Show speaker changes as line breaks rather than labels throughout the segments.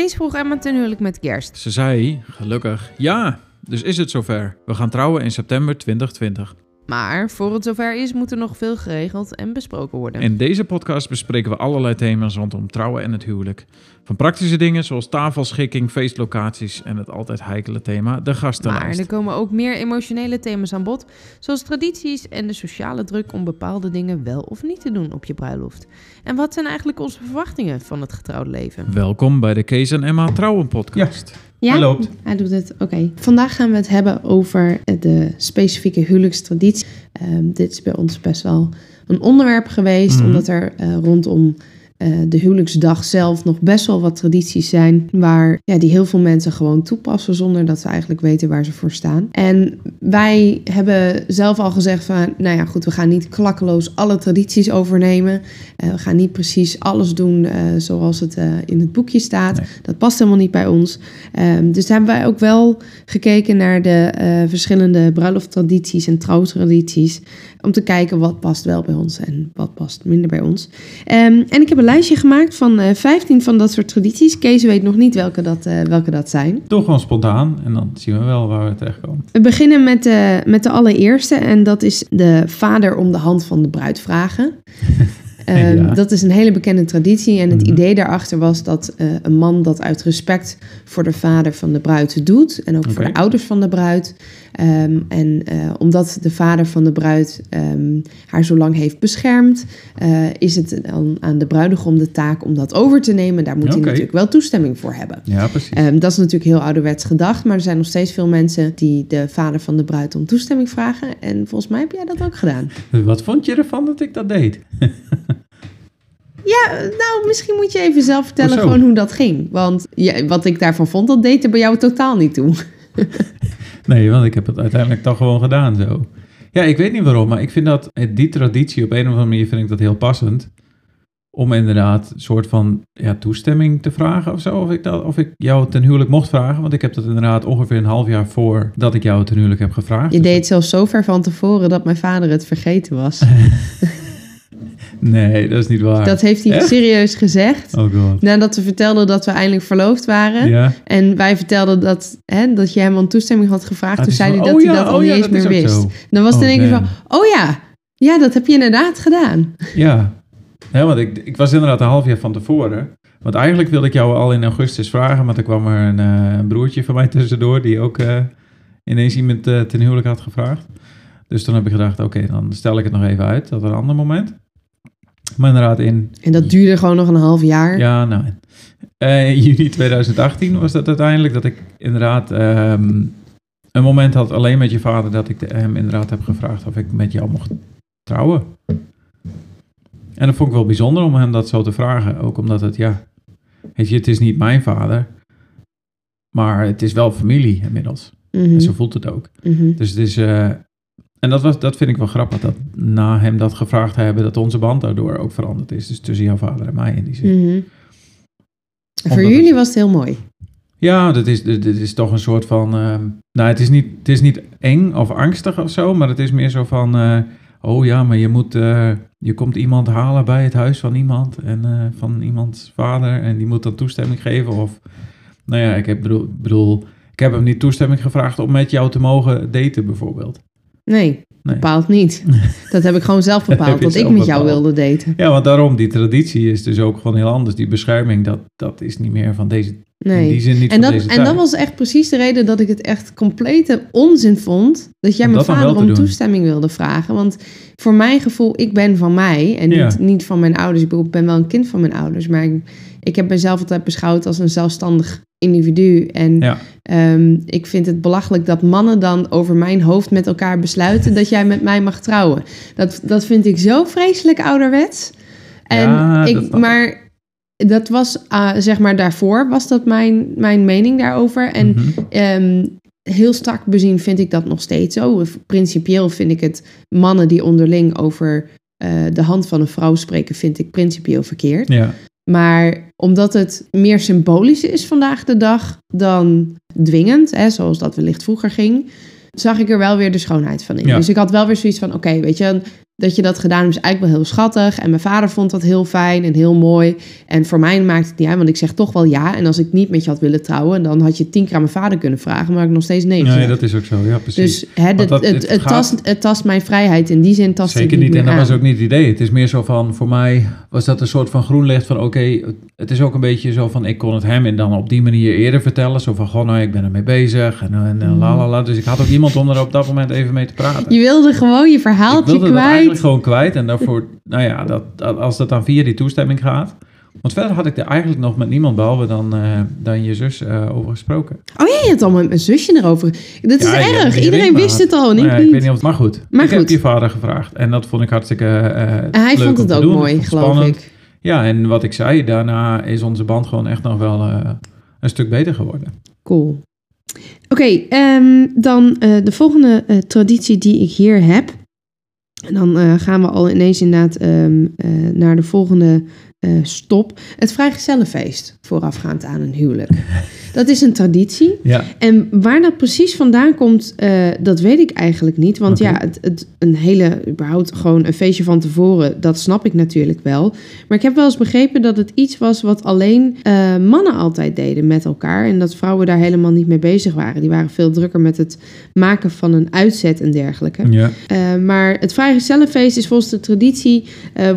Kees vroeg Emma ten huwelijk met kerst.
Ze zei, gelukkig, ja, dus is het zover. We gaan trouwen in september 2020.
Maar voor het zover is, moet er nog veel geregeld en besproken worden.
In deze podcast bespreken we allerlei thema's rondom trouwen en het huwelijk. Van praktische dingen zoals tafelschikking, feestlocaties en het altijd heikele thema, de
maar
gastenlijst.
er komen ook meer emotionele thema's aan bod, zoals tradities en de sociale druk om bepaalde dingen wel of niet te doen op je bruiloft. En wat zijn eigenlijk onze verwachtingen van het getrouwd leven?
Welkom bij de Kees en Emma Trouwen podcast.
Ja,
Hij loopt.
hij doet het. Oké. Vandaag gaan we het hebben over de specifieke huwelijkstraditie. Ehm, dit is bij ons best wel een onderwerp geweest,
Mhm.
omdat er eh, rondom eh, de huwelijksdag zelf nog best wel wat tradities zijn waar ja, die heel veel mensen gewoon toepassen zonder dat ze eigenlijk weten waar ze voor staan. En wij hebben zelf al gezegd van, nou ja, goed, we gaan niet klakkeloos alle tradities overnemen. Eh, we gaan niet precies alles doen eh, zoals het in het boekje staat.
Nee.
Dat past helemaal niet bij ons. Ehm, dus hebben wij ook wel gekeken naar de verschillende bruilofttradities en trouwtradities. Om te kijken wat past wel bij ons en wat past minder bij ons. Ehm, en ik heb een lijstje gemaakt van eh 15 van dat soort tradities. Kees weet nog niet welke dat, eh, welke dat zijn.
Doe gewoon spontaan en dan zien we wel waar we terechtkomen.
We beginnen met de, met de allereerste en dat is de vader om de hand van de bruid vragen. Ehm,
Ja.
Dat is een hele bekende traditie en het
Mhm.
idee daarachter was dat eh, een man dat uit respect voor de vader van de bruid doet en ook voor de ouders van de bruid. Ehm, en eh, omdat de vader van de bruid ehm, haar zo lang heeft beschermd, eh, is het dan aan de bruidegom de taak om dat over te nemen. Daar moet hij natuurlijk wel toestemming voor hebben.
Ja, precies.
Ehm, dat is natuurlijk heel ouderwets gedacht, maar er zijn nog steeds veel mensen die de vader van de bruid om toestemming vragen. En volgens mij heb jij dat ook gedaan.
Wat vond je ervan dat ik dat deed?
Ja, nou, misschien moet je even zelf vertellen gewoon hoe dat ging. Want ja, wat ik daarvan vond, dat deed er bij jou totaal niet toe.
Nee, want ik heb het uiteindelijk toch gewoon gedaan zo. Ja, ik weet niet waarom, maar ik vind dat eh, die traditie op een of andere manier vind ik dat heel passend. Om inderdaad een soort van ja, toestemming te vragen of zo. Of ik, dat, of ik jou ten huwelijk mocht vragen. Want ik heb dat inderdaad ongeveer een half jaar voor dat ik jou ten huwelijk heb gevraagd.
Je
Dus
deed het zelfs zo ver van tevoren dat mijn vader het vergeten was.
Nee, dat is niet waar.
Dat heeft hij
Echt?
serieus gezegd.
Oh god.
Nadat we vertelden dat we eindelijk verloofd waren.
Ja.
En wij vertelden dat, hè, dat je hem om toestemming had gevraagd.
Ah,
toen zei hij dat
oh
hij dat al
oh
niet eens meer wist.
zo.
Dan was het
Oh,
in één keer van, oh ja, ja, dat heb je inderdaad gedaan.
Ja, ja want ik, ik was inderdaad een half jaar van tevoren. Want eigenlijk wilde ik jou al in augustus vragen, maar toen kwam er een, eh, een broertje van mij tussendoor die ook eh, ineens iemand eh, ten huwelijk had gevraagd. Dus toen heb ik gedacht, oké, dan stel ik het nog even uit, dat een ander moment. Maar inderdaad in,
En dat duurde gewoon nog een half jaar.
ja, nou, eh, in juni 2018 was dat uiteindelijk dat ik inderdaad ehm, een moment had alleen met je vader dat ik hem inderdaad heb gevraagd of ik met jou mocht trouwen. En dat vond ik wel bijzonder om hem dat zo te vragen. Ook omdat het, ja, weet je, het is niet mijn vader. Maar het is wel familie inmiddels.
Mhm,
En zo voelt het ook.
mhm.
Dus het is, eh, en dat, was, dat vind ik wel grappig. Dat na hem dat gevraagd te hebben, dat onze band daardoor ook veranderd is. Dus tussen jouw vader en mij in die zin.
Mhm. Voor jullie
het-
was het heel mooi.
Ja, dat is, dit dit is toch een soort van. ehm, nou, het is, niet, het is niet eng of angstig of zo, maar het is meer zo van. eh, oh ja, maar je moet. eh, je komt iemand halen bij het huis van iemand en eh, van iemands vader en die moet dan toestemming geven. Of. Nou ja, ik heb, bedoel, bedoel, ik heb hem niet toestemming gevraagd om met jou te mogen daten, bijvoorbeeld.
Nee,
Nee.
bepaald niet. Dat heb ik gewoon zelf bepaald, dat ik met jou
bepaald.
wilde daten.
Ja, want daarom, die traditie is dus ook gewoon heel anders. Die bescherming, dat, dat is niet meer van deze. In die
Nee.
zin niet
En dat, en dat was echt precies de reden dat ik het echt complete onzin vond. Dat jij
Om
mijn
dat
vader om
doen.
toestemming wilde vragen. Want voor mijn gevoel, ik ben van mij en niet,
Ja.
niet van mijn ouders. Ik ben wel een kind van mijn ouders. Maar ik, ik heb mezelf altijd beschouwd als een zelfstandig individu. En
Ja.
ehm, ik vind het belachelijk dat mannen dan over mijn hoofd met elkaar besluiten dat jij met mij mag trouwen. Dat, dat vind ik zo vreselijk ouderwets. En
Ja,
ik. maar dat was, ah, zeg maar, daarvoor was dat mijn, mijn mening daarover. En
Mhm.
Ehm, heel strak bezien vind ik dat nog steeds zo. Principieel vind ik het mannen die onderling over eh, de hand van een vrouw spreken, vind ik principieel verkeerd.
Ja.
Maar omdat het meer symbolisch is vandaag de dag dan dwingend, hè, zoals dat wellicht vroeger ging, zag ik er wel weer de schoonheid van in.
Ja.
Dus ik had wel weer zoiets van, oké, weet je, dat je dat gedaan hebt is eigenlijk wel heel schattig. En mijn vader vond dat heel fijn en heel mooi. En voor mij maakt het niet uit, want ik zeg toch wel ja. En als ik niet met je had willen trouwen, dan had je tien keer aan mijn vader kunnen vragen. Maar ik nog steeds nee
Nee, dat is ook zo. Ja, precies.
Dus hè,
dat-
het,
het
het,
gaat-
tast, het tast mijn vrijheid. In die zin tast
Zeker
het niet
niet. En dat was ook niet het idee. Het is meer zo van, voor mij was dat een soort van groen licht van, oké, het is ook een beetje zo van, ik kon het hem en dan op die manier eerder vertellen. Zo van, goh, nou, ik ben ermee bezig en, en, en la la la. Dus ik had ook iemand om er op dat moment even mee te praten.
Je wilde gewoon je
ik
verhaaltje
wilde dat eigenlijk
kwijt.
gewoon kwijt. En daarvoor, nou ja, dat, als dat dan via die toestemming gaat. Want verder had ik er eigenlijk nog met niemand behalve dan, eh, dan je zus eh, over gesproken.
Oh ja, je had al met mijn zusje erover. Dat is
Ja,
erg. Iedereen wist het al en ik
ja,
niet.
ik weet niet of maar goed.
Maar
ik heb je vader gevraagd. En dat vond ik hartstikke
en hij
leuk
vond
om
het
te
ook
doen.
mooi,
het
geloof ik.
Ja, en wat ik zei, daarna is onze band gewoon echt nog wel eh, een stuk beter geworden.
Cool. Oké, ehm, dan eh, de volgende eh, traditie die ik hier heb. En dan gaan we al ineens inderdaad ehm, eh, naar de volgende stop. Het vrijgezellenfeest voorafgaand aan een huwelijk. Dat is een traditie.
Ja,
En waar dat precies vandaan komt, eh, dat weet ik eigenlijk niet. Want ja, het, het, een hele, überhaupt gewoon een feestje van tevoren, dat snap ik natuurlijk wel. Maar ik heb wel eens begrepen dat het iets was wat alleen eh, mannen altijd deden met elkaar. En dat vrouwen daar helemaal niet mee bezig waren. Die waren veel drukker met het maken van een uitzet en dergelijke.
ja.
Eh, maar het vrijgezellenfeest is volgens de traditie...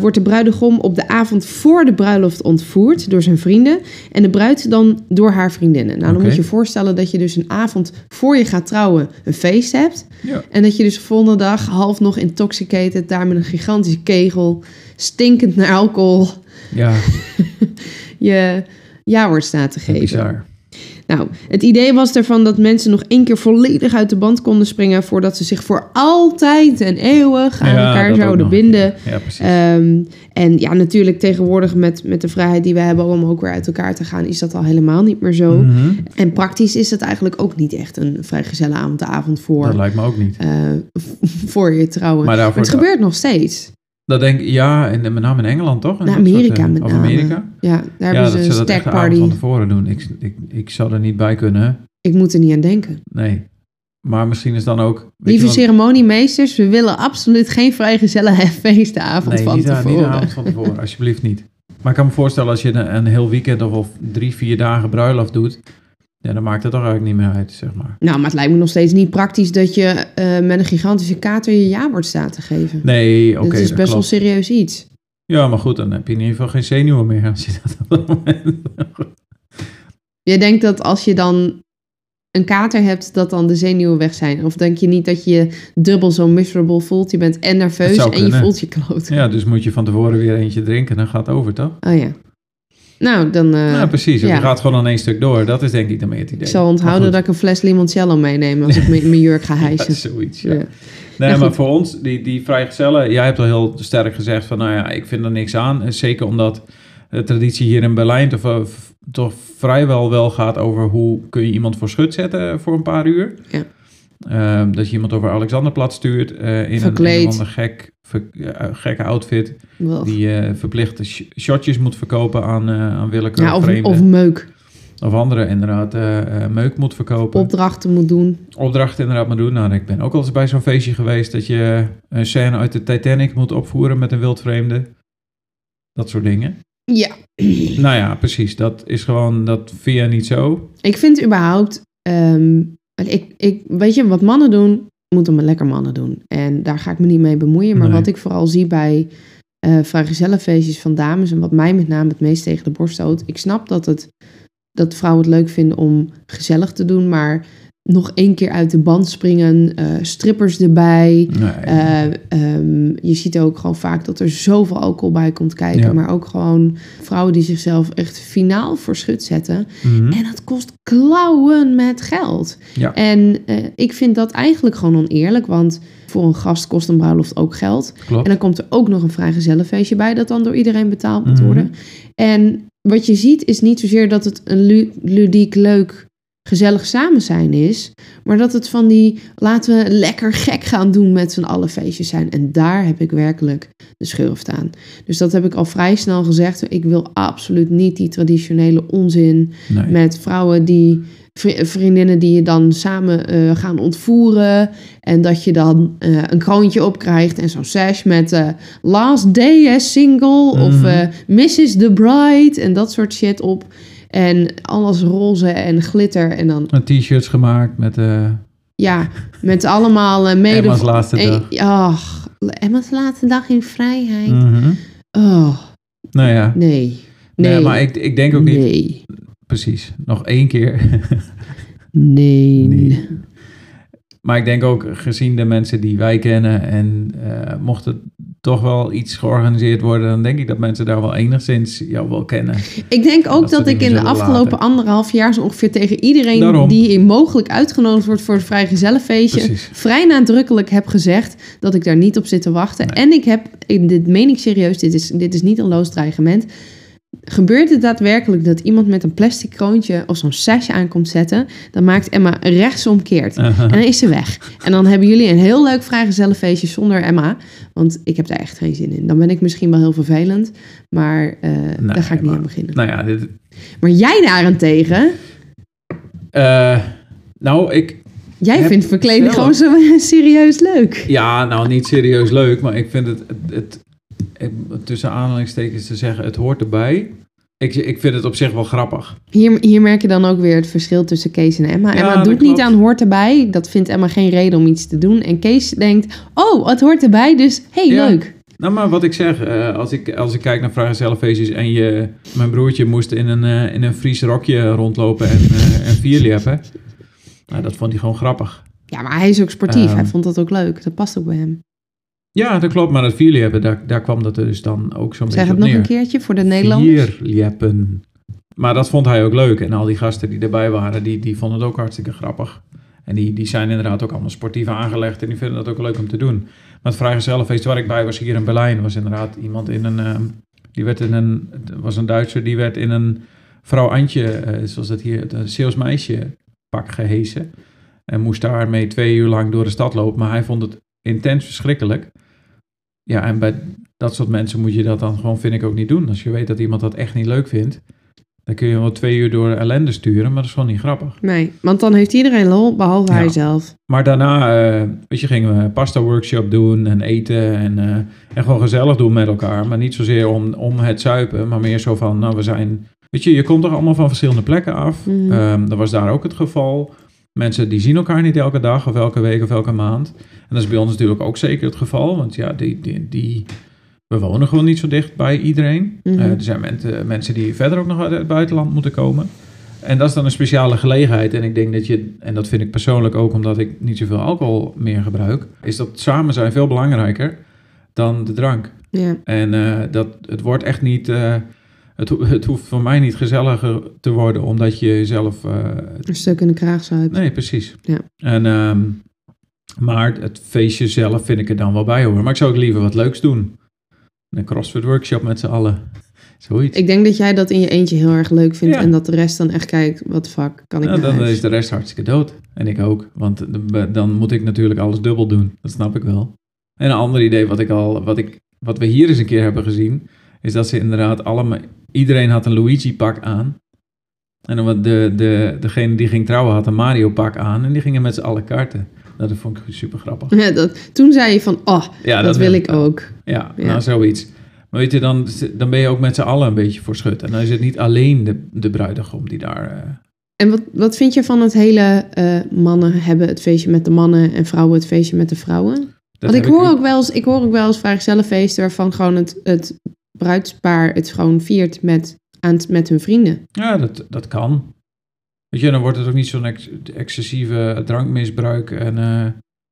wordt de bruidegom op de avond voor de bruiloft ontvoerd door zijn vrienden... en de bruid dan door haar Nou, dan moet je je voorstellen dat je dus een avond voor je gaat trouwen... een feest hebt.
ja.
En dat je dus de volgende dag half nog intoxicated... daar met een gigantische kegel, stinkend naar alcohol...
ja
je ja-woord staat te geven.
bizar.
Nou, het idee was ervan dat mensen nog één keer volledig uit de band konden springen... voordat ze zich voor altijd en eeuwig aan
Ja,
elkaar
dat
zouden binden...
Ja.
Ehm, en ja, natuurlijk tegenwoordig met, met de vrijheid die we hebben om ook weer uit elkaar te gaan, is dat al helemaal niet meer zo.
Mhm.
En praktisch is het eigenlijk ook niet echt een vrijgezelle avond, de avond voor,
Dat lijkt me ook niet.
eh, voor je trouwen.
Maar
Maar, het gebeurt nog steeds.
Dat denk ik, ja, en met name in Engeland toch?
Nou,
dat soort,
Amerika
eh,
met
Of
name.
Amerika?
Ja, daar
Ja,
hebben ze een
de avond van
party.
tevoren doen. Ik, ik, ik zou er niet bij kunnen.
Ik moet er niet aan denken.
Nee. Maar misschien is dan ook...
Lieve ceremoniemeesters, we willen absoluut geen vrijgezellen de avond
Nee,
van
niet, aan-
tevoren.
niet de avond van tevoren, alsjeblieft niet. Maar ik kan me voorstellen als je een, een heel weekend of, of drie, vier dagen bruiloft doet, ja, dan maakt het toch eigenlijk niet meer uit, zeg maar.
Nou, maar het lijkt me nog steeds niet praktisch dat je eh, met een gigantische kater je ja-woord staat te geven.
Nee, oké,
Het is
dat
best wel serieus iets.
Ja, maar goed, dan heb je in ieder geval geen zenuwen meer als je dat op dat moment...
Jij denkt dat als je dan een kater hebt, dat dan de zenuwen weg zijn? Of denk je niet dat je je dubbel zo miserable voelt? Je bent en nerveus en je voelt je kloot.
Ja, dus moet je van tevoren weer eentje drinken, dan gaat het over, toch?
Oh ja. Nou, dan... eh,
ja, precies.
ja.
Je gaat gewoon aan één stuk door. Dat is denk ik dan meer het idee.
ik zal onthouden dat ik een fles limoncello meeneem als ik mijn jurk ga hijsen.
ja, zoiets, ja.
Ja.
Nee,
Nou,
maar
goed.
voor ons, die, die vrijgezellen, jij hebt al heel sterk gezegd van, nou ja, ik vind er niks aan. En Zeker omdat de traditie hier in Berlijn toch, toch vrijwel wel gaat over hoe kun je iemand voor schut zetten voor een paar uur.
Ja.
Ehm, dat je iemand over Alexanderplat stuurt eh, in
Verkleed.
een, of ander gek, ja, gekke outfit. Die eh, verplichte sh- shotjes moet verkopen aan, eh aan
Ja, of,
vreemden.
of meuk.
Of andere inderdaad eh, meuk moet verkopen.
Opdrachten moet doen.
Opdracht inderdaad maar doen. Nou, ik ben ook al eens bij zo'n feestje geweest dat je een scène uit de Titanic moet opvoeren met een wildvreemde. Dat soort dingen.
Ja.
Nou ja, precies. Dat is gewoon, dat vind je niet zo.
Ik vind überhaupt... ehm, ik, ik, weet je, wat mannen doen, moeten maar lekker mannen doen. En daar ga ik me niet mee bemoeien. Maar
Nee.
wat ik vooral zie bij eh vrijgezellenfeestjes van dames... en wat mij met name het meest tegen de borst stoot... ik snap dat, het, dat vrouwen het leuk vinden om gezellig te doen... maar nog één keer uit de band springen, eh, strippers erbij...
Nee.
Eh, ehm, je ziet ook gewoon vaak dat er zoveel alcohol bij komt kijken.
Ja.
Maar ook gewoon vrouwen die zichzelf echt finaal voor schut zetten.
Mhm.
En dat kost klauwen met geld.
Ja.
En eh, ik vind dat eigenlijk gewoon oneerlijk. Want voor een gast kost een bruiloft ook geld.
Klopt.
En dan komt er ook nog een vrijgezellenfeestje bij... dat dan door iedereen betaald moet
Mhm.
worden. En wat je ziet is niet zozeer dat het een lu- ludiek, leuk, gezellig samen zijn is... maar dat het van die laten we lekker gek gaan doen met z'n allen feestjes zijn. En daar heb ik werkelijk de schurft aan. Dus dat heb ik al vrij snel gezegd. Ik wil absoluut niet die traditionele onzin
Nee.
met vrouwen die vri- vriendinnen die je dan samen eh, gaan ontvoeren. En dat je dan eh, een kroontje opkrijgt en zo'n sash met eh, Last Day as Single of
Mhm.
Mrs. the Bride en dat soort shit op. En alles roze en glitter. En dan,
Een t-shirts gemaakt met eh
ja, met allemaal eh mede...
Emma's laatste dag.
Ach, Emma's laatste dag in vrijheid.
Mhm.
Oh,
Nou ja.
nee.
Nee,
Nee.
maar ik, ik denk ook niet...
Nee.
Precies. Nog één keer.
Nee.
Nee. Maar ik denk ook, gezien de mensen die wij kennen en eh, mocht het toch wel iets georganiseerd worden, dan denk ik dat mensen daar wel enigszins jou wel kennen.
Ik denk ook
Dat
ik in de afgelopen
laten.
anderhalf jaar zo ongeveer tegen iedereen
Daarom.
die mogelijk uitgenodigd wordt voor het vrijgezellenfeestje
Precies.
vrij nadrukkelijk heb gezegd dat ik daar niet op zit te wachten.
Nee.
En ik heb, in dit meen ik serieus, dit is, dit is niet een loos dreigement. Gebeurt het daadwerkelijk dat iemand met een plastic kroontje of zo'n sash aankomt zetten, dan maakt Emma rechtsomkeert.
Uh-huh.
En dan is ze weg. En dan hebben jullie een heel leuk vrijgezellenfeestje zonder Emma. Want ik heb daar echt geen zin in. Dan ben ik misschien wel heel vervelend. Maar eh, daar ga ik niet aan beginnen.
Nou ja, dit,
Maar jij daarentegen,
eh, nou, ik,
jij vindt verkleding
zelf-
gewoon zo serieus leuk.
ja, nou niet serieus leuk, maar ik vind het- het- tussen aanhalingstekens te zeggen, het hoort erbij. Ik, ik vind het op zich wel grappig.
Hier, hier merk je dan ook weer het verschil tussen Kees en Emma.
Ja,
Emma doet niet aan hoort erbij. Dat vindt Emma geen reden om iets te doen. En Kees denkt, oh, het hoort erbij, dus hey,
Ja.
leuk.
Nou, maar wat ik zeg, eh, als, ik, als ik kijk naar vrijgezellenfeestjes en je, mijn broertje moest in een, eh, in een Fries rokje rondlopen en, eh en vierlippen. Nou, dat vond hij gewoon grappig.
Ja, maar hij is ook sportief.
Ehm.
hij vond dat ook leuk. Dat past ook bij hem.
Ja, dat klopt, maar dat vierlippen, daar, daar kwam dat dus dan ook zo'n
Zeg
beetje
het
op
nog
neer.
een keertje voor de Nederlanders.
Vierlippen. Maar dat vond hij ook leuk. En al die gasten die erbij waren, die, die vonden het ook hartstikke grappig. En die, die zijn inderdaad ook allemaal sportief aangelegd en die vinden dat ook leuk om te doen. Maar het vrijgezellenfeest waar ik bij was hier in Berlijn, was inderdaad iemand in een... ehm, die werd in een... Het was een Duitser, die werd in een vrouw Antje, eh, zoals dat hier, een Zeeuws meisje pak gehesen. En moest daarmee twee uur lang door de stad lopen. Maar hij vond het intens verschrikkelijk. Ja, en bij dat soort mensen moet je dat dan gewoon, vind ik, ook niet doen. Als je weet dat iemand dat echt niet leuk vindt, dan kun je wel twee uur door ellende sturen, maar dat is gewoon niet grappig.
Nee, want dan heeft iedereen lol, behalve
Ja.
hij zelf.
Maar daarna, eh, weet je, gingen we pasta workshop doen en eten en, eh, en gewoon gezellig doen met elkaar. Maar niet zozeer om, om het zuipen, maar meer zo van, nou, we zijn, weet je, je komt toch allemaal van verschillende plekken af.
Mhm.
Ehm, dat was daar ook het geval. Mensen die zien elkaar niet elke dag of elke week of elke maand. En dat is bij ons natuurlijk ook zeker het geval, want ja, die, die, die, we wonen gewoon niet zo dicht bij iedereen.
Mhm.
Eh, er zijn men- mensen die verder ook nog uit het buitenland moeten komen. En dat is dan een speciale gelegenheid. En ik denk dat je, en dat vind ik persoonlijk ook omdat ik niet zoveel alcohol meer gebruik, is dat samen zijn veel belangrijker dan de drank. En eh, dat, het wordt echt niet, eh, het, het hoeft voor mij niet gezelliger te worden omdat je jezelf eh,
Een stuk in de kraag zuipt.
Nee, precies.
Ja.
En, ehm, maar het feestje zelf vind ik er dan wel bij hoor. Maar ik zou ook liever wat leuks doen. Een CrossFit workshop met z'n allen. Zoiets.
Ik denk dat jij dat in je eentje heel erg leuk vindt.
Ja.
En dat de rest dan echt kijkt, wat fuck, kan ik
Nou,
naar
dan
huis?
is de rest hartstikke dood. En ik ook. Want dan moet ik natuurlijk alles dubbel doen. Dat snap ik wel. En een ander idee wat ik al, wat, ik, wat we hier eens een keer hebben gezien, is dat ze inderdaad allemaal, iedereen had een Luigi pak aan. En dan wat de, de, degene die ging trouwen had een Mario pak aan en die gingen met z'n allen karten. Nou, dat vond ik super grappig.
Ja, dat, toen zei je van, oh,
Ja,
dat, wil ik ook.
Ja,
Ja.
nou zoiets. Maar weet je, dan, dan ben je ook met z'n allen een beetje voor schut. En dan is het niet alleen de, de bruidegom die daar... eh,
En wat, wat vind je van het hele eh, mannen hebben het feestje met de mannen en vrouwen het feestje met de vrouwen?
dat
Want ik hoor, ook wel eens, ik hoor ook wel eens vrijgezellenfeesten waarvan gewoon het, het bruidspaar het gewoon viert met, aan, met hun vrienden.
Ja, dat, dat kan. Weet je, dan wordt het ook niet zo'n ex- excessieve drankmisbruik en, eh,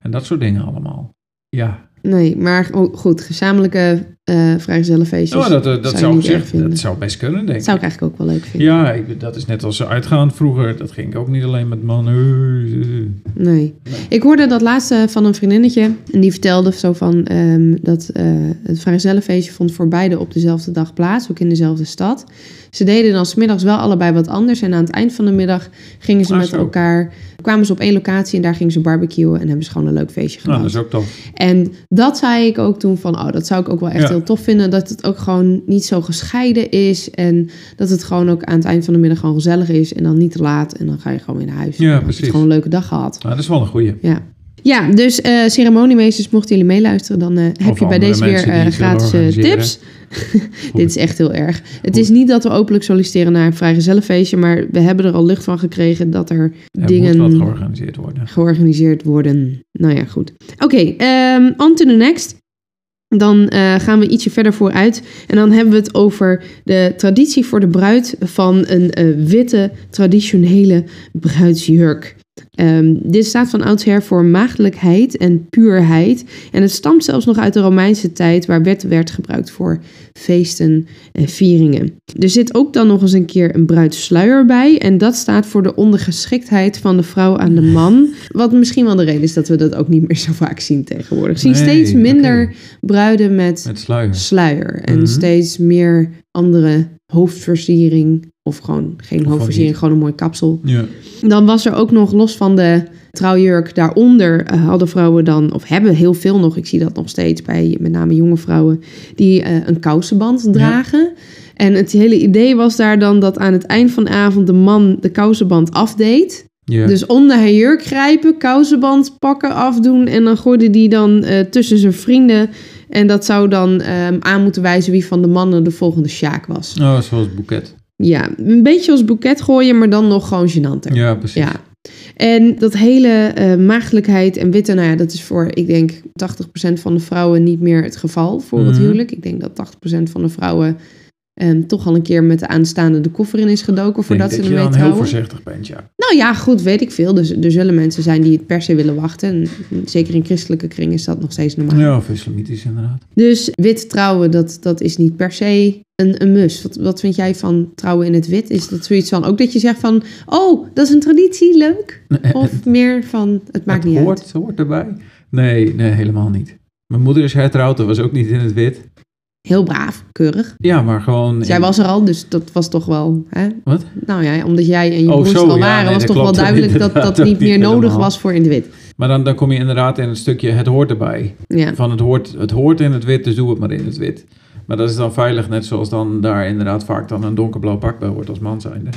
en dat soort dingen allemaal. Ja,
Nee, maar oh, goed, gezamenlijke eh vrijgezellenfeestjes
nou, dat, dat,
zou
zou zich, dat zou best kunnen, denk
dat
ik.
zou ik eigenlijk ook wel leuk vinden.
Ja, ik, dat is net als uitgaan vroeger. Dat ging ook niet alleen met mannen.
Nee. Ik hoorde dat laatste van een vriendinnetje. En die vertelde zo van ehm, dat eh, het vrijgezellenfeestje vond voor beide op dezelfde dag plaats. Ook in dezelfde stad. Ze deden dan smiddags wel allebei wat anders. En aan het eind van de middag gingen ze
Ah,
met
zo.
elkaar... kwamen ze op één locatie en daar gingen ze barbecuen. En hebben ze gewoon een leuk feestje
Nou,
gebouwd.
dat is ook tof.
En dat zei ik ook toen van, oh, dat zou ik ook wel echt
Ja.
Heel tof vinden. Dat het ook gewoon niet zo gescheiden is. En dat het gewoon ook aan het eind van de middag gewoon gezellig is. En dan niet te laat. En dan ga je gewoon weer naar huis.
Ja, precies.
gewoon een leuke dag gehad.
Nou, dat is wel een goeie.
Ja. Ja, dus eh, ceremoniemeesters, mochten jullie meeluisteren, dan eh, heb je bij deze weer eh, gratis tips. Dit is echt heel erg. Het is niet dat we openlijk solliciteren naar een vrijgezellenfeestje, maar we hebben er al lucht van gekregen dat er,
Er
dingen
moet wat georganiseerd worden.
georganiseerd worden. Nou ja, goed. Oké, ehm on to the next. Dan eh, gaan we ietsje verder vooruit. En dan hebben we het over de traditie voor de bruid van een eh, witte traditionele bruidsjurk. Ehm, dit staat van oudsher voor maagdelijkheid en puurheid. En het stamt zelfs nog uit de Romeinse tijd, waar wet werd gebruikt voor feesten en vieringen. Er zit ook dan nog eens een keer een bruidssluier bij. En dat staat voor de ondergeschiktheid van de vrouw aan de man. Wat misschien wel de reden is dat we dat ook niet meer zo vaak zien tegenwoordig. We zien
Nee,
steeds minder bruiden met
Met sluier.
sluier. En
Mhm.
steeds meer andere hoofdversiering. Of gewoon geen hoofdversiering, gewoon een mooi kapsel.
Ja.
Dan was er ook nog los van de trouwjurk daaronder eh, hadden vrouwen dan, of hebben heel veel nog, ik zie dat nog steeds bij met name jonge vrouwen, die eh, een kousenband dragen. En het hele idee was daar dan dat aan het eind van de avond de man de kousenband afdeed.
Ja.
Dus onder haar jurk grijpen, kousenband pakken, afdoen en dan gooide die dan eh, tussen zijn vrienden. En dat zou dan ehm, aan moeten wijzen wie van de mannen de volgende sjaak was.
Oh, zoals boeket.
Ja, een beetje als boeket gooien, maar dan nog gewoon gênanter.
Ja, precies.
Ja. En dat hele eh maagdelijkheid en witte, nou ja, dat is voor, ik denk, 80% van de vrouwen niet meer het geval voor het
Mhm.
huwelijk. Ik denk dat 80% van de vrouwen ehm, toch al een keer met de aanstaande de koffer in is gedoken
denk
voordat
dat
ze
je
ermee
dan heel
trouwen.
voorzichtig bent, ja.
Nou ja, goed, weet ik veel. Dus er zullen mensen zijn die het per se willen wachten. En zeker in christelijke kring is dat nog steeds normaal.
Ja, of islamitisch inderdaad.
Dus wit trouwen, dat, dat is niet per se een, een must. Wat, wat vind jij van trouwen in het wit? Is dat zoiets van, ook dat je zegt van... Oh, dat is een traditie, leuk? Of meer van, het maakt
het
niet
hoort,
uit.
Het hoort erbij. Nee, nee, helemaal niet. Mijn moeder is hertrouwd, dat was ook niet in het wit.
Heel braaf, keurig.
Ja, maar gewoon...
Jij
in-
was er al, dus dat was toch wel... Hè?
Wat?
Nou ja, omdat jij en je
Oh,
broers
zo,
er al
ja,
waren...
nee,
was toch wel duidelijk dat dat niet meer nodig was voor in het wit.
Maar dan, dan kom je inderdaad in een stukje, het hoort erbij.
Ja.
Van het hoort, het hoort in het wit, dus doe het maar in het wit. Maar dat is dan veilig, net zoals dan daar inderdaad vaak dan een donkerblauw pak bij hoort als man zijnde.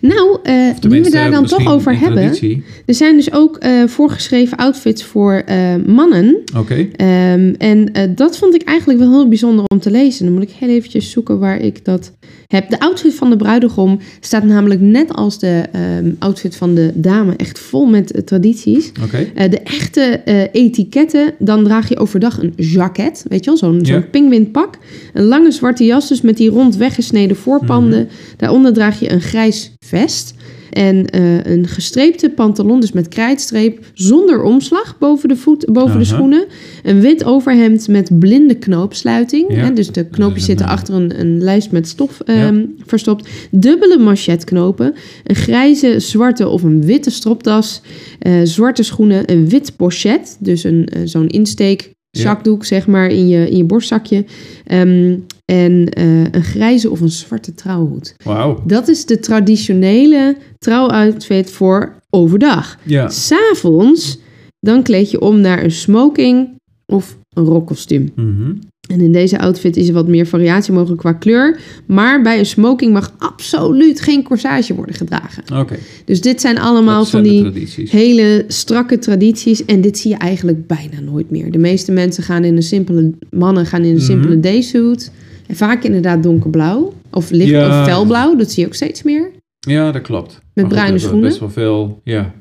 Nou, eh, nu we daar dan toch over hebben...
traditie.
Er zijn dus ook eh, voorgeschreven outfits voor eh, mannen.
Oké.
Ehm, en dat vond ik eigenlijk wel heel bijzonder om te lezen. Dan moet ik heel eventjes zoeken waar ik dat heb. De outfit van de bruidegom staat namelijk net als de ehm, outfit van de dame echt vol met tradities.
Oké.
De echte etiketten, dan draag je overdag een jacket, weet je wel, zo'n zo'n
Ja.
pinguïnpak. Een lange zwarte jas, dus met die rond weggesneden voorpanden.
Mhm.
Daaronder draag je een grijs vest. En eh, een gestreepte pantalon, dus met krijtstreep, zonder omslag boven de, voet, boven de schoenen. Een wit overhemd met blinde knoopsluiting.
Ja.
Hè, dus de knoopjes
een,
zitten
eh,
achter een, een lijst met stof
Ja.
ehm, verstopt. Dubbele manchetknopen. Een grijze, zwarte of een witte stropdas. eh, zwarte schoenen. Een wit pochet. Dus een, zo'n insteek
Ja.
zakdoek, zeg maar, in je, in je borstzakje. Ehm, en eh, een grijze of een zwarte trouwhoed.
Wauw.
Dat is de traditionele trouwoutfit voor overdag.
Ja.
S'avonds, dan kleed je om naar een smoking of een rockkostuum.
Mhm.
En in deze outfit is er wat meer variatie mogelijk qua kleur. Maar bij een smoking mag absoluut geen corsage worden gedragen.
Oké.
Dus dit zijn allemaal van die hele strakke tradities. En dit zie je eigenlijk bijna nooit meer. De meeste mensen gaan in een simpele... Mannen gaan in een
Mhm.
simpele daysuit. En vaak inderdaad donkerblauw. Of licht
Ja.
of felblauw. Dat zie je ook steeds meer.
Ja, dat klopt. Goed,
bruine
we hebben
schoenen?
Best wel veel, ja. Daar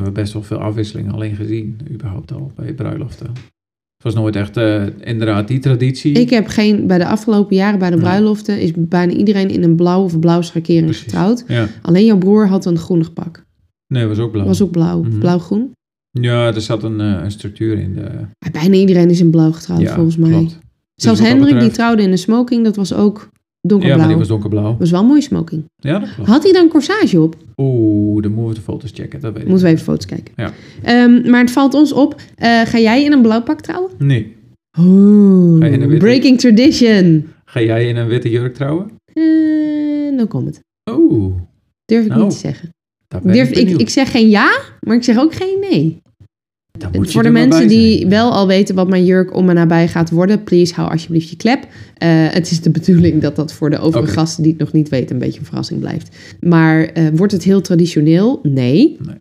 hebben we best wel veel afwisseling alleen gezien, überhaupt al bij bruiloften. Het was nooit echt, eh, inderdaad, die traditie.
Ik heb geen... Bij de afgelopen jaren bij de bruiloften... is bijna iedereen in een blauw of blauw schakering
Precies.
getrouwd.
Ja,
Alleen jouw broer had een groenig pak.
nee, was ook blauw.
was ook blauw.
Mhm.
Blauw-groen.
Ja, er zat een, eh, een structuur in de...
Maar Bijna iedereen is in blauw getrouwd,
ja,
volgens mij.
klopt. Dus
Zelfs
dat
Hendrik, die trouwde in een smoking, dat was ook
Ja,
donkerblauw.
maar die was donkerblauw.
was wel een mooie smoking.
Ja, dat klopt.
Had hij dan corsage op?
Oeh, dan moeten we de foto's checken, dat weet ik
Moeten we even foto's kijken.
Ja.
Ehm, maar het valt ons op. eh, ga jij in een blauw pak trouwen?
Nee.
Oeh,
witte?
breaking tradition.
Ga jij in een witte jurk trouwen?
Eh, no comment.
Oeh,
Durf ik
Nou,
niet te zeggen. Durf,
ik
ik, ik zeg geen ja, maar ik zeg ook geen nee.
Dan moet je
Voor de mensen die wel al weten wat mijn jurk om en nabij gaat worden, please hou alsjeblieft je klep. Eh, het is de bedoeling dat dat voor de overige gasten die het nog niet weten een beetje een verrassing blijft. Maar eh, wordt het heel traditioneel? Nee.
Nee.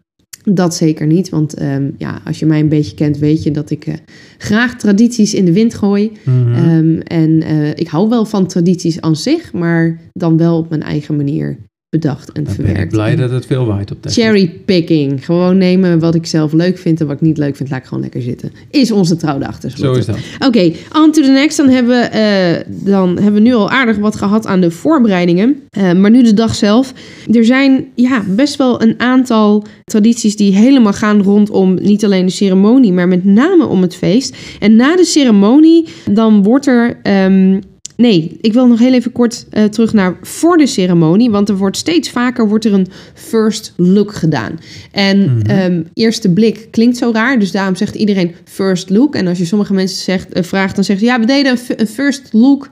Dat zeker niet, want ehm, ja, als je mij een beetje kent, weet je dat ik eh, graag tradities in de wind gooi.
Mhm.
Ehm, en ik hou wel van tradities aan zich, maar dan wel op mijn eigen manier bedacht en
Dan ben
verwerkt.
ik blij dat het veel waait op Texas.
Cherrypicking. Gewoon nemen wat ik zelf leuk vind en wat ik niet leuk vind, laat ik gewoon lekker zitten. Is onze trouwdag
Zo
tenslotte.
is dat.
Oké, on to the next. Dan hebben, we, eh, dan hebben we nu al aardig wat gehad aan de voorbereidingen. Eh, maar nu de dag zelf. Er zijn ja, best wel een aantal tradities die helemaal gaan rondom niet alleen de ceremonie, maar met name om het feest. En na de ceremonie, dan wordt er. ehm, Nee, ik wil nog heel even kort eh, terug naar voor de ceremonie. Want er wordt steeds vaker wordt er een first look gedaan. En
Mhm.
ehm, eerste blik klinkt zo raar. Dus daarom zegt iedereen first look. En als je sommige mensen zegt, eh, vraagt, dan zeggen ze... ja, we deden een, first look.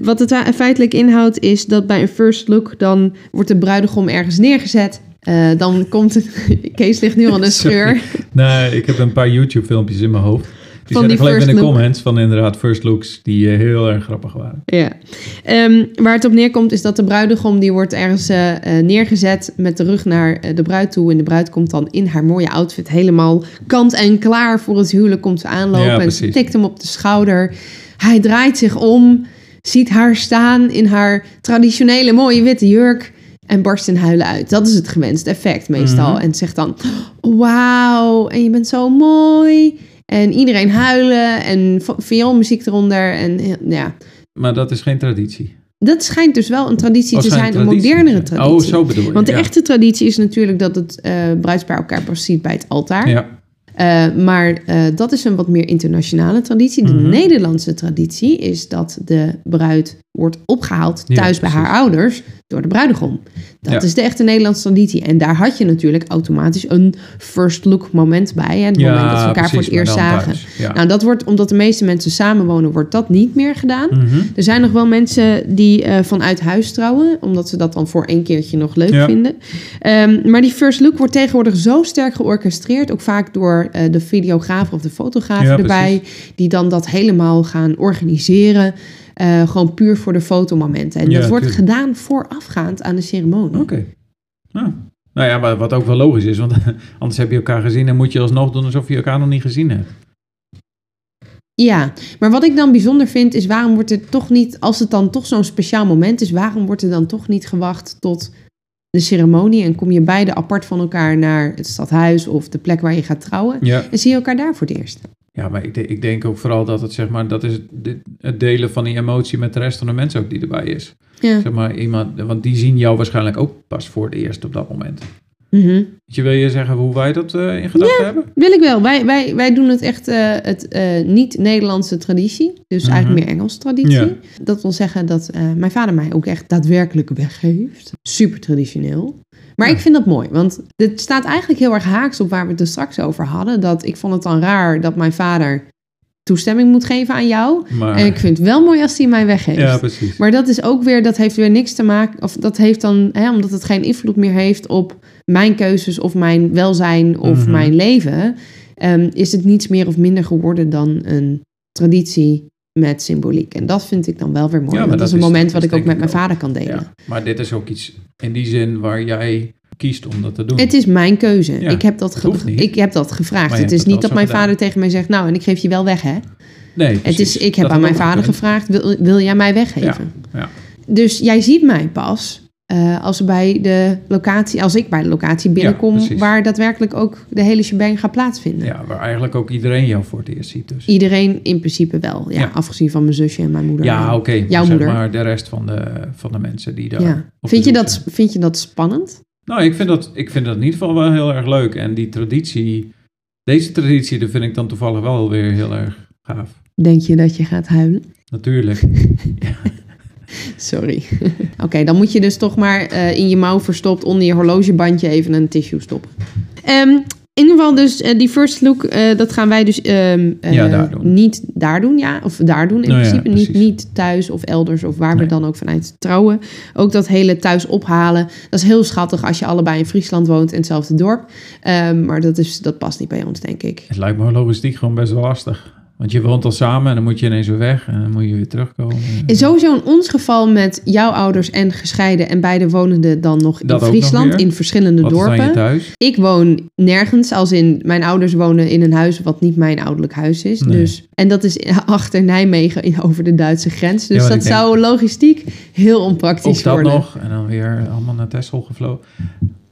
Wat het feitelijk inhoudt is dat bij een first look... dan wordt de bruidegom ergens neergezet. Eh, dan komt het... Kees ligt nu al een scheur.
Nee, ik heb een paar YouTube filmpjes in mijn hoofd. Die
Van die
even in de
look.
comments van inderdaad first looks die eh, heel erg grappig waren.
Ja. Ehm, waar het op neerkomt is dat de bruidegom die wordt ergens eh, eh, neergezet met de rug naar de bruid toe. En de bruid komt dan in haar mooie outfit helemaal kant en klaar voor het huwelijk. Komt ze aanlopen
Ja,
en ze tikt hem op de schouder. Hij draait zich om, ziet haar staan in haar traditionele mooie witte jurk. En barst in huilen uit. Dat is het gewenste effect meestal.
Mhm.
En zegt dan, wauw, en je bent zo mooi. En iedereen huilen en vioolmuziek eronder. En ja,
Maar dat is geen traditie.
dat schijnt dus wel een traditie
Oh,
te zijn, een modernere
zijn.
traditie.
Oh, zo bedoel je.
Want de
ja.
echte traditie is natuurlijk dat het eh bruidspaar elkaar pas ziet bij het altaar.
Ja,
Eh, maar eh, dat is een wat meer internationale traditie. De
Mhm.
Nederlandse traditie is dat de bruid wordt opgehaald
Ja,
thuis bij haar ouders door de bruidegom. Dat
Ja.
is de echte Nederlandse traditie. En daar had je natuurlijk automatisch een first look moment bij. Hè? Het
ja
moment dat ze elkaar voor het eerst zagen. Nou, dat wordt, omdat de meeste mensen samenwonen, wordt dat niet meer gedaan.
Mhm.
Er zijn nog wel mensen die eh, vanuit huis trouwen, omdat ze dat dan voor één keertje nog leuk vinden. Ehm, maar die first look wordt tegenwoordig zo sterk georchestreerd, ook vaak door eh, de videograaf of de fotograaf erbij, die dan dat helemaal gaan organiseren. Eh, gewoon puur voor de fotomomenten. En
Ja,
dat wordt gedaan voorafgaand aan de ceremonie.
Oké. Nou. nou ja, maar wat ook wel logisch is, want anders heb je elkaar gezien en moet je alsnog doen alsof je elkaar nog niet gezien hebt.
Ja, maar wat ik dan bijzonder vind is waarom wordt er toch niet, als het dan toch zo'n speciaal moment is, waarom wordt er dan toch niet gewacht tot de ceremonie en kom je beide apart van elkaar naar het stadhuis of de plek waar je gaat trouwen
Ja,
en zie je elkaar daar voor het eerst?
Ja maar ik, ik denk ook vooral dat het zeg maar, dat is het, het delen van die emotie met de rest van de mensen ook die erbij is.
Ja.
Zeg maar iemand, want die zien jou waarschijnlijk ook pas voor het eerst op dat moment.
Mhm.
Je, wil je zeggen hoe wij dat eh, in gedachten hebben?
Wil ik wel. Wij, wij, wij doen het echt eh, het eh, niet-Nederlandse traditie. Dus
Mhm.
eigenlijk meer Engelse traditie.
Ja.
Dat wil zeggen dat mijn vader mij ook echt daadwerkelijk weggeeft. Super traditioneel. Maar
Ja.
ik vind dat mooi, want het staat eigenlijk heel erg haaks op waar we het er straks over hadden. Dat ik vond het dan raar dat mijn vader toestemming moet geven aan jou.
Maar,
En ik vind het wel mooi als hij mij weggeeft.
ja, precies.
Maar dat is ook weer, dat heeft weer niks te maken, of dat heeft dan, hè, omdat het geen invloed meer heeft op mijn keuzes of mijn welzijn of
Mhm.
mijn leven, ehm, is het niets meer of minder geworden dan een traditie met symboliek. En dat vind ik dan wel weer mooi.
Ja, maar
want dat is
dat
een moment
dat
wat ik ook met mijn vader kan delen.
Ja, maar dit is ook iets in die zin waar jij kiest om dat te doen.
Het is mijn keuze.
Ja,
ik, heb dat ge- ik heb dat gevraagd. Het is niet dat mijn
gedaan.
vader tegen mij zegt, nou, en ik geef je wel weg, hè?
nee,
Het is, ik heb
Dat
aan mijn vader gevraagd, wil, wil jij mij weggeven?
Ja.
Dus jij ziet mij pas eh, als, bij de locatie, als ik bij de locatie binnenkom... waar daadwerkelijk ook de hele shebang gaat plaatsvinden.
Ja, waar eigenlijk ook iedereen jou voor het eerst ziet dus.
Iedereen in principe wel, ja,
Ja.
afgezien van mijn zusje en mijn moeder.
Ja, oké.
Jouw
zeg
moeder.
maar de rest van de, van de mensen die daar
Ja. Vind, je dat,
zijn.
vind je dat spannend?
Nou, ik vind, dat, ik vind dat in ieder geval wel heel erg leuk. En die traditie, deze traditie, die vind ik dan toevallig wel weer heel erg gaaf.
Denk je dat je gaat huilen?
Natuurlijk.
Sorry. Oké, dan moet je dus toch maar eh, in je mouw verstopt onder je horlogebandje even een tissue stoppen. Ehm, In ieder geval dus eh, die first look, eh, dat gaan wij dus ehm, eh,
Ja, daar doen.
niet daar doen, ja. Of daar doen in
Nou ja,
principe. niet, niet thuis of elders of waar we dan ook vanuit trouwen. Ook dat hele thuis ophalen. Dat is heel schattig als je allebei in Friesland woont in hetzelfde dorp. Ehm, maar dat, is, dat past niet bij ons, denk ik.
Het lijkt me logistiek gewoon best wel lastig. Want je woont al samen en dan moet je ineens weer weg en dan moet je weer terugkomen.
En sowieso in ons geval met jouw ouders en gescheiden en beide wonenden dan nog in
Dat
Friesland, in verschillende
Wat
dorpen. Ik woon nergens, als in mijn ouders wonen in een huis wat niet mijn ouderlijk huis is.
Nee.
Dus, en dat is achter Nijmegen over de Duitse grens. Dus
Ja,
dat
denk-
zou logistiek heel onpraktisch
Ook dat
worden.
nog. En dan weer allemaal naar Texel gevlogen.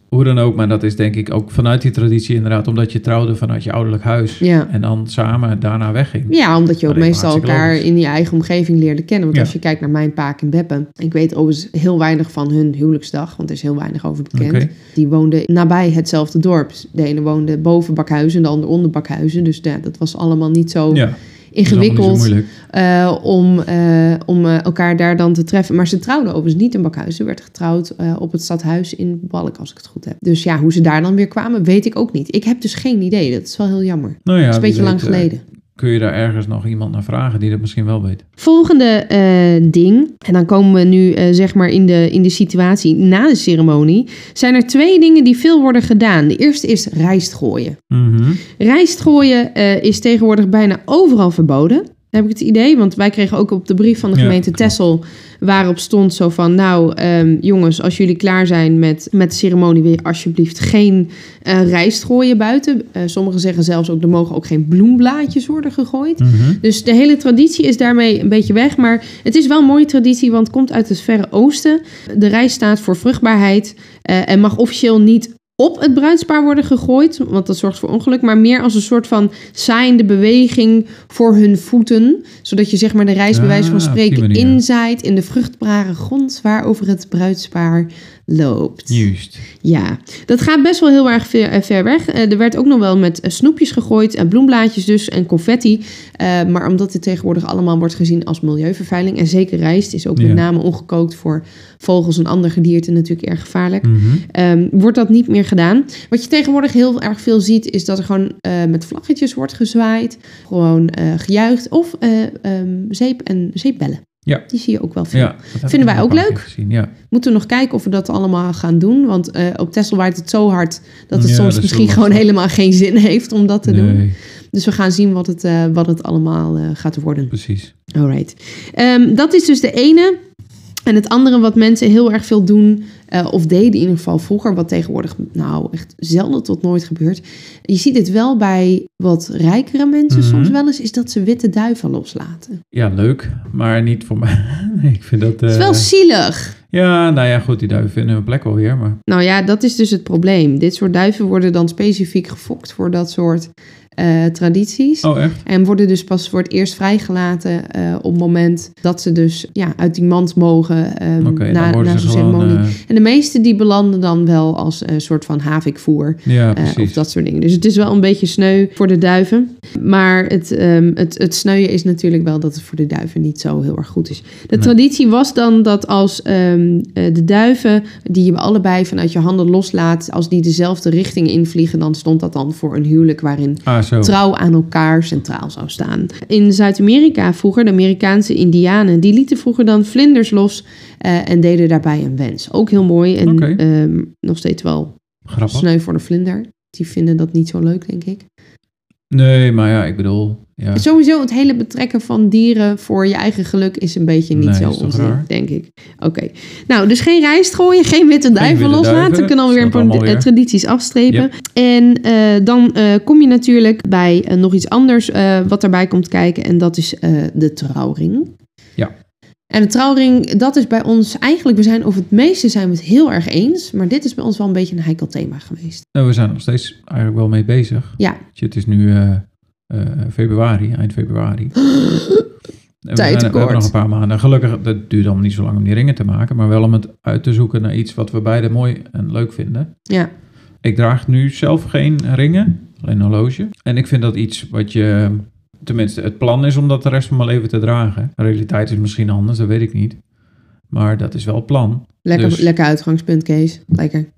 Hoe dan ook, maar dat is denk ik ook vanuit die traditie inderdaad. Omdat je trouwde vanuit je ouderlijk huis.
Ja.
En dan samen daarna wegging.
Ja, omdat je ook meestal elkaar
logisch.
in je eigen omgeving leerde kennen. Want
Ja.
als je kijkt naar mijn paak en beppen. Ik weet overigens heel weinig van hun huwelijksdag, want er is heel weinig over bekend. Die woonden nabij hetzelfde dorp. De ene woonde boven Bakhuizen, de ander onder Bakhuizen. Dus ja, dat was allemaal niet zo
Ja,
ingewikkeld eh, om, eh, om eh, elkaar daar dan te treffen. Maar ze trouwden overigens niet in Bakhuizen. Ze werd getrouwd op het stadhuis in Balk, als ik het goed heb. Dus ja, hoe ze daar dan weer kwamen, weet ik ook niet. Ik heb dus geen idee. Dat is wel heel jammer.
Nou ja,
is een beetje lang
weet,
geleden.
Kun je daar ergens nog iemand naar vragen die dat misschien wel weet?
Volgende eh, ding, en dan komen we nu eh, zeg maar in de, in de situatie na de ceremonie, zijn er twee dingen die veel worden gedaan. De eerste is rijst gooien.
Mhm.
Rijst gooien eh, is tegenwoordig bijna overal verboden. Heb ik het idee? Want wij kregen ook op de brief van de
Ja,
gemeente
klopt.
Texel... waarop stond zo van... nou ehm, jongens, als jullie klaar zijn met, met de ceremonie... wil je alsjeblieft geen eh, rijst gooien buiten. Eh, sommigen zeggen zelfs ook... er mogen ook geen bloemblaadjes worden gegooid.
Mhm.
Dus de hele traditie is daarmee een beetje weg. Maar het is wel een mooie traditie, want het komt uit het Verre Oosten. De rijst staat voor vruchtbaarheid eh, en mag officieel niet op het bruidspaar worden gegooid, want dat zorgt voor ongeluk, maar meer als een soort van saaiende beweging voor hun voeten, zodat je zeg maar de wijze van
Ah,
spreken inzaait in de vruchtbare grond waarover het bruidspaar loopt.
Juist.
Ja, dat gaat best wel heel erg ver, eh, ver weg. Eh, er werd ook nog wel met eh, snoepjes gegooid en bloemblaadjes dus en confetti. Maar omdat dit tegenwoordig allemaal wordt gezien als milieuvervuiling en zeker rijst is ook
Ja.
met name ongekookt voor vogels en andere gedierte natuurlijk erg gevaarlijk.
Mhm.
Ehm, wordt dat niet meer gedaan. Wat je tegenwoordig heel erg veel ziet, is dat er gewoon met vlaggetjes wordt gezwaaid. Gewoon gejuicht of eh, ehm, zeep en zeepbellen.
Ja.
Die zie je ook wel veel.
Ja,
Vinden wij ook leuk?
Gezien, ja.
Moeten we nog kijken of we dat allemaal gaan doen. Want eh, op Texel waait het zo hard dat het
Ja,
soms
dat
misschien gewoon helemaal geen zin heeft om dat te doen. Dus we gaan zien wat het, eh, wat het allemaal eh, gaat worden.
precies.
Alright. Ehm, dat is dus de ene. En het andere wat mensen heel erg veel doen, eh, of deden in ieder geval vroeger, wat tegenwoordig nou echt zelden tot nooit gebeurt. Je ziet het wel bij wat rijkere mensen
Mhm.
soms wel eens, is dat ze witte duiven loslaten.
Ja, leuk, maar niet voor mij. Nee, ik vind dat...
Het is
eh,
wel zielig.
Ja, nou ja, goed, die duiven vinden hun plek wel weer, maar...
Nou ja, dat is dus het probleem. Dit soort duiven worden dan specifiek gefokt voor dat soort eh, tradities.
Oh, echt?
En worden dus pas voor het eerst vrijgelaten eh, op het moment dat ze dus ja, uit die mand mogen ehm,
Oké,
na,
dan worden
na zo'n ceremonie.
eh,
En de meeste die belanden dan wel als een soort van havikvoer
ja,
of dat soort dingen. Dus het is wel een beetje sneu voor de duiven. Maar het, ehm het, het sneuien is natuurlijk wel dat het voor de duiven niet zo heel erg goed is. De
Nee.
traditie was dan dat als ehm, eh, de duiven die je allebei vanuit je handen loslaat, als die dezelfde richting invliegen, dan stond dat dan voor een huwelijk waarin
Ah, zo.
trouw aan elkaar centraal zou staan. In Zuid-Amerika vroeger, de Amerikaanse indianen, die lieten vroeger dan vlinders los eh, en deden daarbij een wens. Ook heel mooi en ehm, nog steeds wel
Grappig.
sneu voor de vlinder. Die vinden dat niet zo leuk, denk ik.
Nee, maar ja, ik bedoel... Ja.
Sowieso het hele betrekken van dieren voor je eigen geluk is een beetje niet
Nee,
zo onzin, denk ik. Oké. Nou, dus geen rijst gooien, geen witte duiven loslaten. We kunnen alweer een paar eh,
weer.
tradities afstrepen. En eh, dan eh, kom je natuurlijk bij nog iets anders wat daarbij komt kijken. En dat is de trouwring.
Ja.
En de trouwring, dat is bij ons eigenlijk, we zijn over het meeste zijn we het heel erg eens. Maar dit is bij ons wel een beetje een heikel thema geweest.
Nou, we zijn nog steeds eigenlijk wel mee bezig.
Ja.
Het is nu februari, eind februari. We,
Tijd
zijn- we hebben nog een paar maanden. Gelukkig, dat duurt allemaal niet zo lang om die ringen te maken. Maar wel om het uit te zoeken naar iets wat we beide mooi en leuk vinden.
Ja.
Ik draag nu zelf geen ringen, alleen een horloge. En ik vind dat iets wat je... Tenminste, het plan is om dat de rest van mijn leven te dragen. De realiteit is misschien anders, dat weet ik niet. Maar dat is wel het plan.
Lekker,
Dus-
lekker uitgangspunt, Kees. Lekker.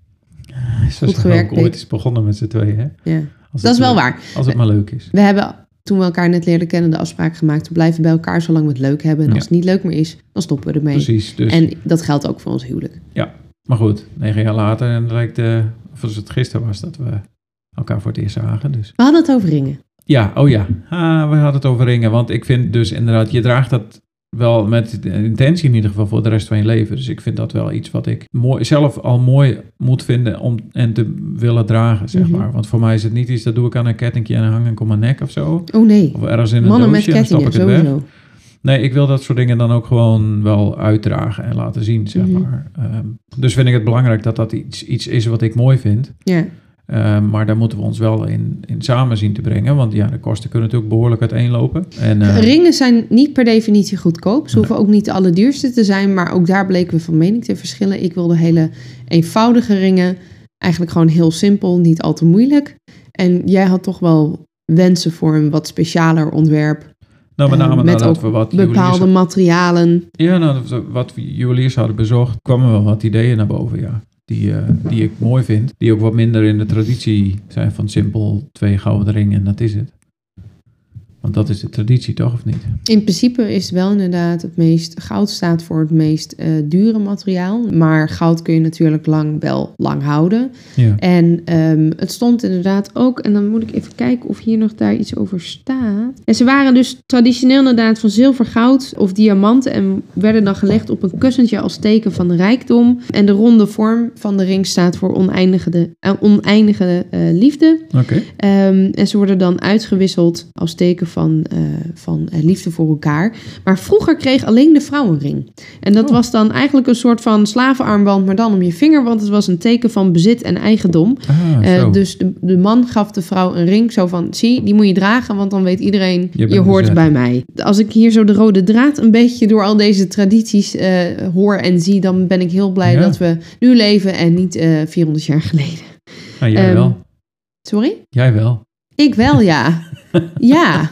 Zo
Goed gewerkt,
ook ooit is begonnen met z'n tweeën, hè?
Ja.
Als
Dat is wel
leuk-
waar.
Als het maar leuk is.
We hebben toen we elkaar net leerden kennen de afspraak gemaakt. We blijven bij elkaar zolang we het leuk hebben. En als
Ja.
het niet leuk meer is, dan stoppen we ermee.
Precies. Dus,
En dat geldt ook voor ons huwelijk.
Maar goed, negen jaar later en het lijkt, eh, of als het gisteren was, dat we elkaar voor het eerst zagen. Dus.
We hadden het over ringen.
Ja, oh ja. Ah, we hadden het over ringen. Want ik vind dus inderdaad, je draagt dat wel met de intentie in ieder geval voor de rest van je leven. Dus ik vind dat wel iets wat ik mooi, zelf al mooi moet vinden om en te willen dragen, zeg
Mhm.
maar. Want voor mij is het niet iets, dat doe ik aan een kettingje en hang ik om mijn nek of zo.
Oh nee,
Of ergens in een
mannen met
doosje
kettingen,
ik het weg.
sowieso.
Nee, ik wil dat soort dingen dan ook gewoon wel uitdragen en laten zien, zeg
Mhm.
maar. Ehm, dus vind ik het belangrijk dat dat iets, iets is wat ik mooi vind.
Ja,
Ehm, maar daar moeten we ons wel in, in samen zien te brengen. Want ja, de kosten kunnen natuurlijk behoorlijk uiteenlopen. En, eh,
Ringen zijn niet per definitie goedkoop. Ze hoeven ook niet de allerduurste te zijn, maar ook daar bleken we van mening te verschillen. Ik wilde hele eenvoudige ringen, eigenlijk gewoon heel simpel, niet al te moeilijk. En jij had toch wel wensen voor een wat specialer ontwerp,
nou, met
eh,
name
met
nadat we wat
bepaalde materialen.
ja, we wat we juweliers hadden bezocht, kwamen wel wat ideeën naar boven, ja. Die, eh, die ik mooi vind. Die ook wat minder in de traditie zijn van simpel twee gouden ringen en dat is het. Want dat is de traditie toch, of niet?
In principe is het wel inderdaad het meest, goud staat voor het meest eh, dure materiaal. Maar goud kun je natuurlijk lang wel lang houden.
Ja.
En ehm, het stond inderdaad ook, en dan moet ik even kijken of hier nog daar iets over staat. En ze waren dus traditioneel inderdaad van zilver, goud of diamanten en werden dan gelegd op een kussentje als teken van rijkdom. En de ronde vorm van de ring staat voor oneindige, eh, oneindige eh, liefde.
Oké.
Ehm, en ze worden dan uitgewisseld als teken van, eh, van eh, liefde voor elkaar. Maar vroeger kreeg alleen de vrouw een ring. En dat
Oh.
was dan eigenlijk een soort van slavenarmband, maar dan om je vinger, want het was een teken van bezit en eigendom.
Ah,
Eh, dus de, de man gaf de vrouw een ring, zo van, zie, die moet je dragen, want dan weet iedereen, je, hoort
bezet.
bij mij. Als ik hier zo de rode draad een beetje door al deze tradities hoor en zie, dan ben ik heel blij
Ja.
dat we nu leven en niet eh 400 jaar geleden.
Ah, jij
ehm,
wel.
Sorry?
Jij wel.
Ik wel, ja. ja.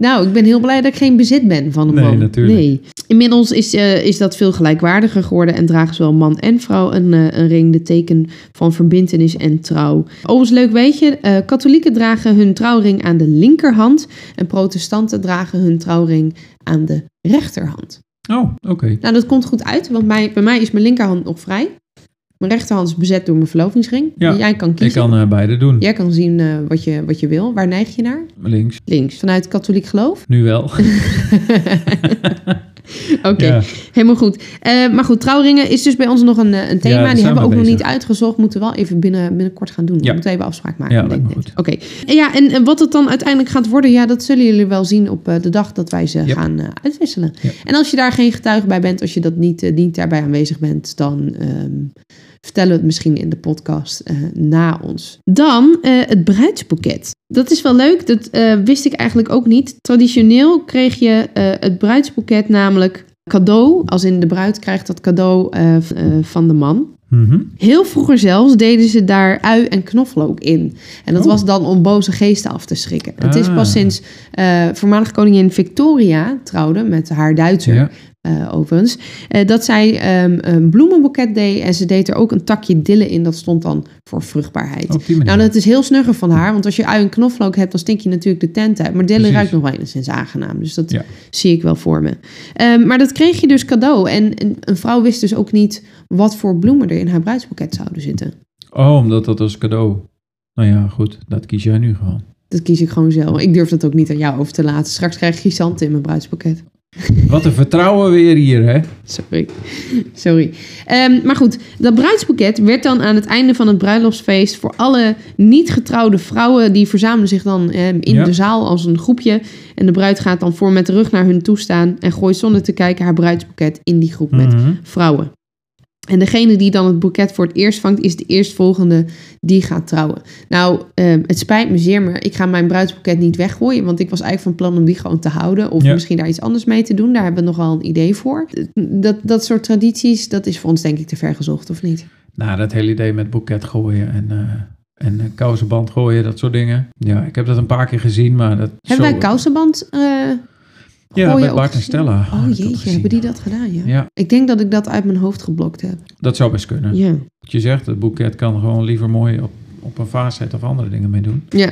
Nou, ik ben heel blij dat ik geen bezit ben van een
Nee,
man.
natuurlijk.
Nee. Inmiddels is, eh, is dat veel gelijkwaardiger geworden en dragen zowel man en vrouw een, eh, een ring, de teken van verbintenis en trouw. Overigens, leuk weet je, eh, katholieken dragen hun trouwring aan de linkerhand en protestanten dragen hun trouwring aan de rechterhand.
Oh, oké.
Nou, dat komt goed uit, want bij, bij mij is mijn linkerhand nog vrij. Mijn rechterhand is bezet door mijn verlovingsring.
Ja,
Jij kan
Ik
kiezen.
kan eh, beide doen.
Jij kan zien eh, wat, je, wat je wil. Waar neig je naar?
Links.
Links. Vanuit katholiek geloof?
Nu wel.
Oké,
Ja.
helemaal goed. Eh, maar goed, trouwringen is dus bij ons nog een, een thema. Die hebben we ook nog niet uitgezocht. Moeten we wel even binnen, binnenkort gaan doen.
Ja.
We moeten even afspraak maken.
Ja,
denk ik.
goed.
Oké. En Ja, en, wat het dan uiteindelijk gaat worden, ja, dat zullen jullie wel zien op de dag dat wij ze
Yep.
gaan uitwisselen.
Yep.
En als je daar geen getuige bij bent, als je dat niet, eh, niet daarbij aanwezig bent, dan ehm, vertellen we het misschien in de podcast eh, na ons. Dan eh, het bruidsboeket. Dat is wel leuk, dat eh, wist ik eigenlijk ook niet. Traditioneel kreeg je het bruidsboeket namelijk cadeau, als in de bruid krijgt dat cadeau van de man.
Mhm.
Heel vroeger zelfs deden ze daar ui en knoflook in. En dat
Oh.
was dan om boze geesten af te schrikken. Het is
Ah.
pas sinds eh voormalige koningin Victoria trouwde met haar Duitser,
Ja.
Eh, overigens, eh, dat zij ehm, een bloemenboeket deed en ze deed er ook een takje dille in. Dat stond dan voor vruchtbaarheid. Nou, dat is heel snugger van haar, want als je ui en knoflook hebt, dan stink je natuurlijk de tent uit. Maar dille
Precies.
ruikt nog wel enigszins aangenaam, dus dat
Ja.
zie ik wel voor me. Ehm, maar dat kreeg je dus cadeau. En en een vrouw wist dus ook niet wat voor bloemen er in haar bruidsboeket zouden zitten.
Oh, omdat dat als cadeau. Nou ja, goed. Dat kies jij nu gewoon.
Dat kies ik gewoon zelf. Ik durf dat ook niet aan jou over te laten. Straks krijg ik chrysanten in mijn bruidsboeket.
Wat een vertrouwen weer hier, hè?
Sorry. Sorry. Ehm, maar goed, dat bruidsboeket werd dan aan het einde van het bruiloftsfeest voor alle niet getrouwde vrouwen. Die verzamelen zich dan ehm, in
Ja.
de zaal als een groepje. En de bruid gaat dan voor met de rug naar hun toe staan. En gooit zonder te kijken haar bruidsboeket in die groep met
Mhm.
vrouwen. En degene die dan het boeket voor het eerst vangt, is de eerstvolgende die gaat trouwen. Nou, ehm, het spijt me zeer, maar ik ga mijn bruidsboeket niet weggooien. Want ik was eigenlijk van plan om die gewoon te houden. Of
Ja.
misschien daar iets anders mee te doen. Daar hebben we nogal een idee voor. Dat, dat soort tradities, dat is voor ons denk ik te ver gezocht, of niet?
Nou, dat hele idee met boeket gooien en, eh en kousenband gooien, dat soort dingen. Ja, ik heb dat een paar keer gezien, maar dat...
Hebben
zo-
wij kousenband? eh,
Ja,
ook
Bart en? Stella.
Oh
dat
jeetje, hebben die dat gedaan, ja?
Ja,
Ik denk dat ik dat uit mijn hoofd geblokt heb.
dat zou best kunnen.
Ja.
Wat je zegt, het boeket kan gewoon liever mooi op, op een vaas zetten of andere dingen mee doen.
Ja.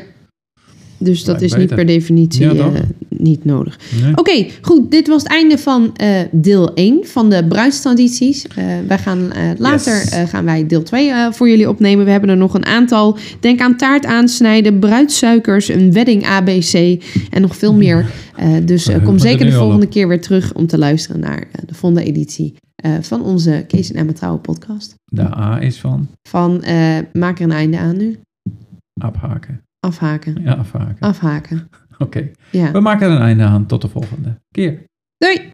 Dus dat is niet per definitie
Ja,
eh, niet nodig.
Nee?
Oké, goed. Dit was het einde van eh, deel 1 van de bruidstradities. Eh, wij gaan later
Yes.
gaan wij deel 2 eh, voor jullie opnemen. We hebben er nog een aantal. Denk aan taart aansnijden, bruidssuikers, een wedding ABC en nog veel meer. Dus kom
er
zeker de volgende keer weer terug om te luisteren naar de volgende editie van onze Kees en Emma Trouwen podcast.
De A is van
Van maak er een einde aan nu.
afhaken.
Afhaken.
Ja, afhaken.
Afhaken.
Oké,
Ja.
we maken er een einde aan. Tot de volgende keer.
Doei!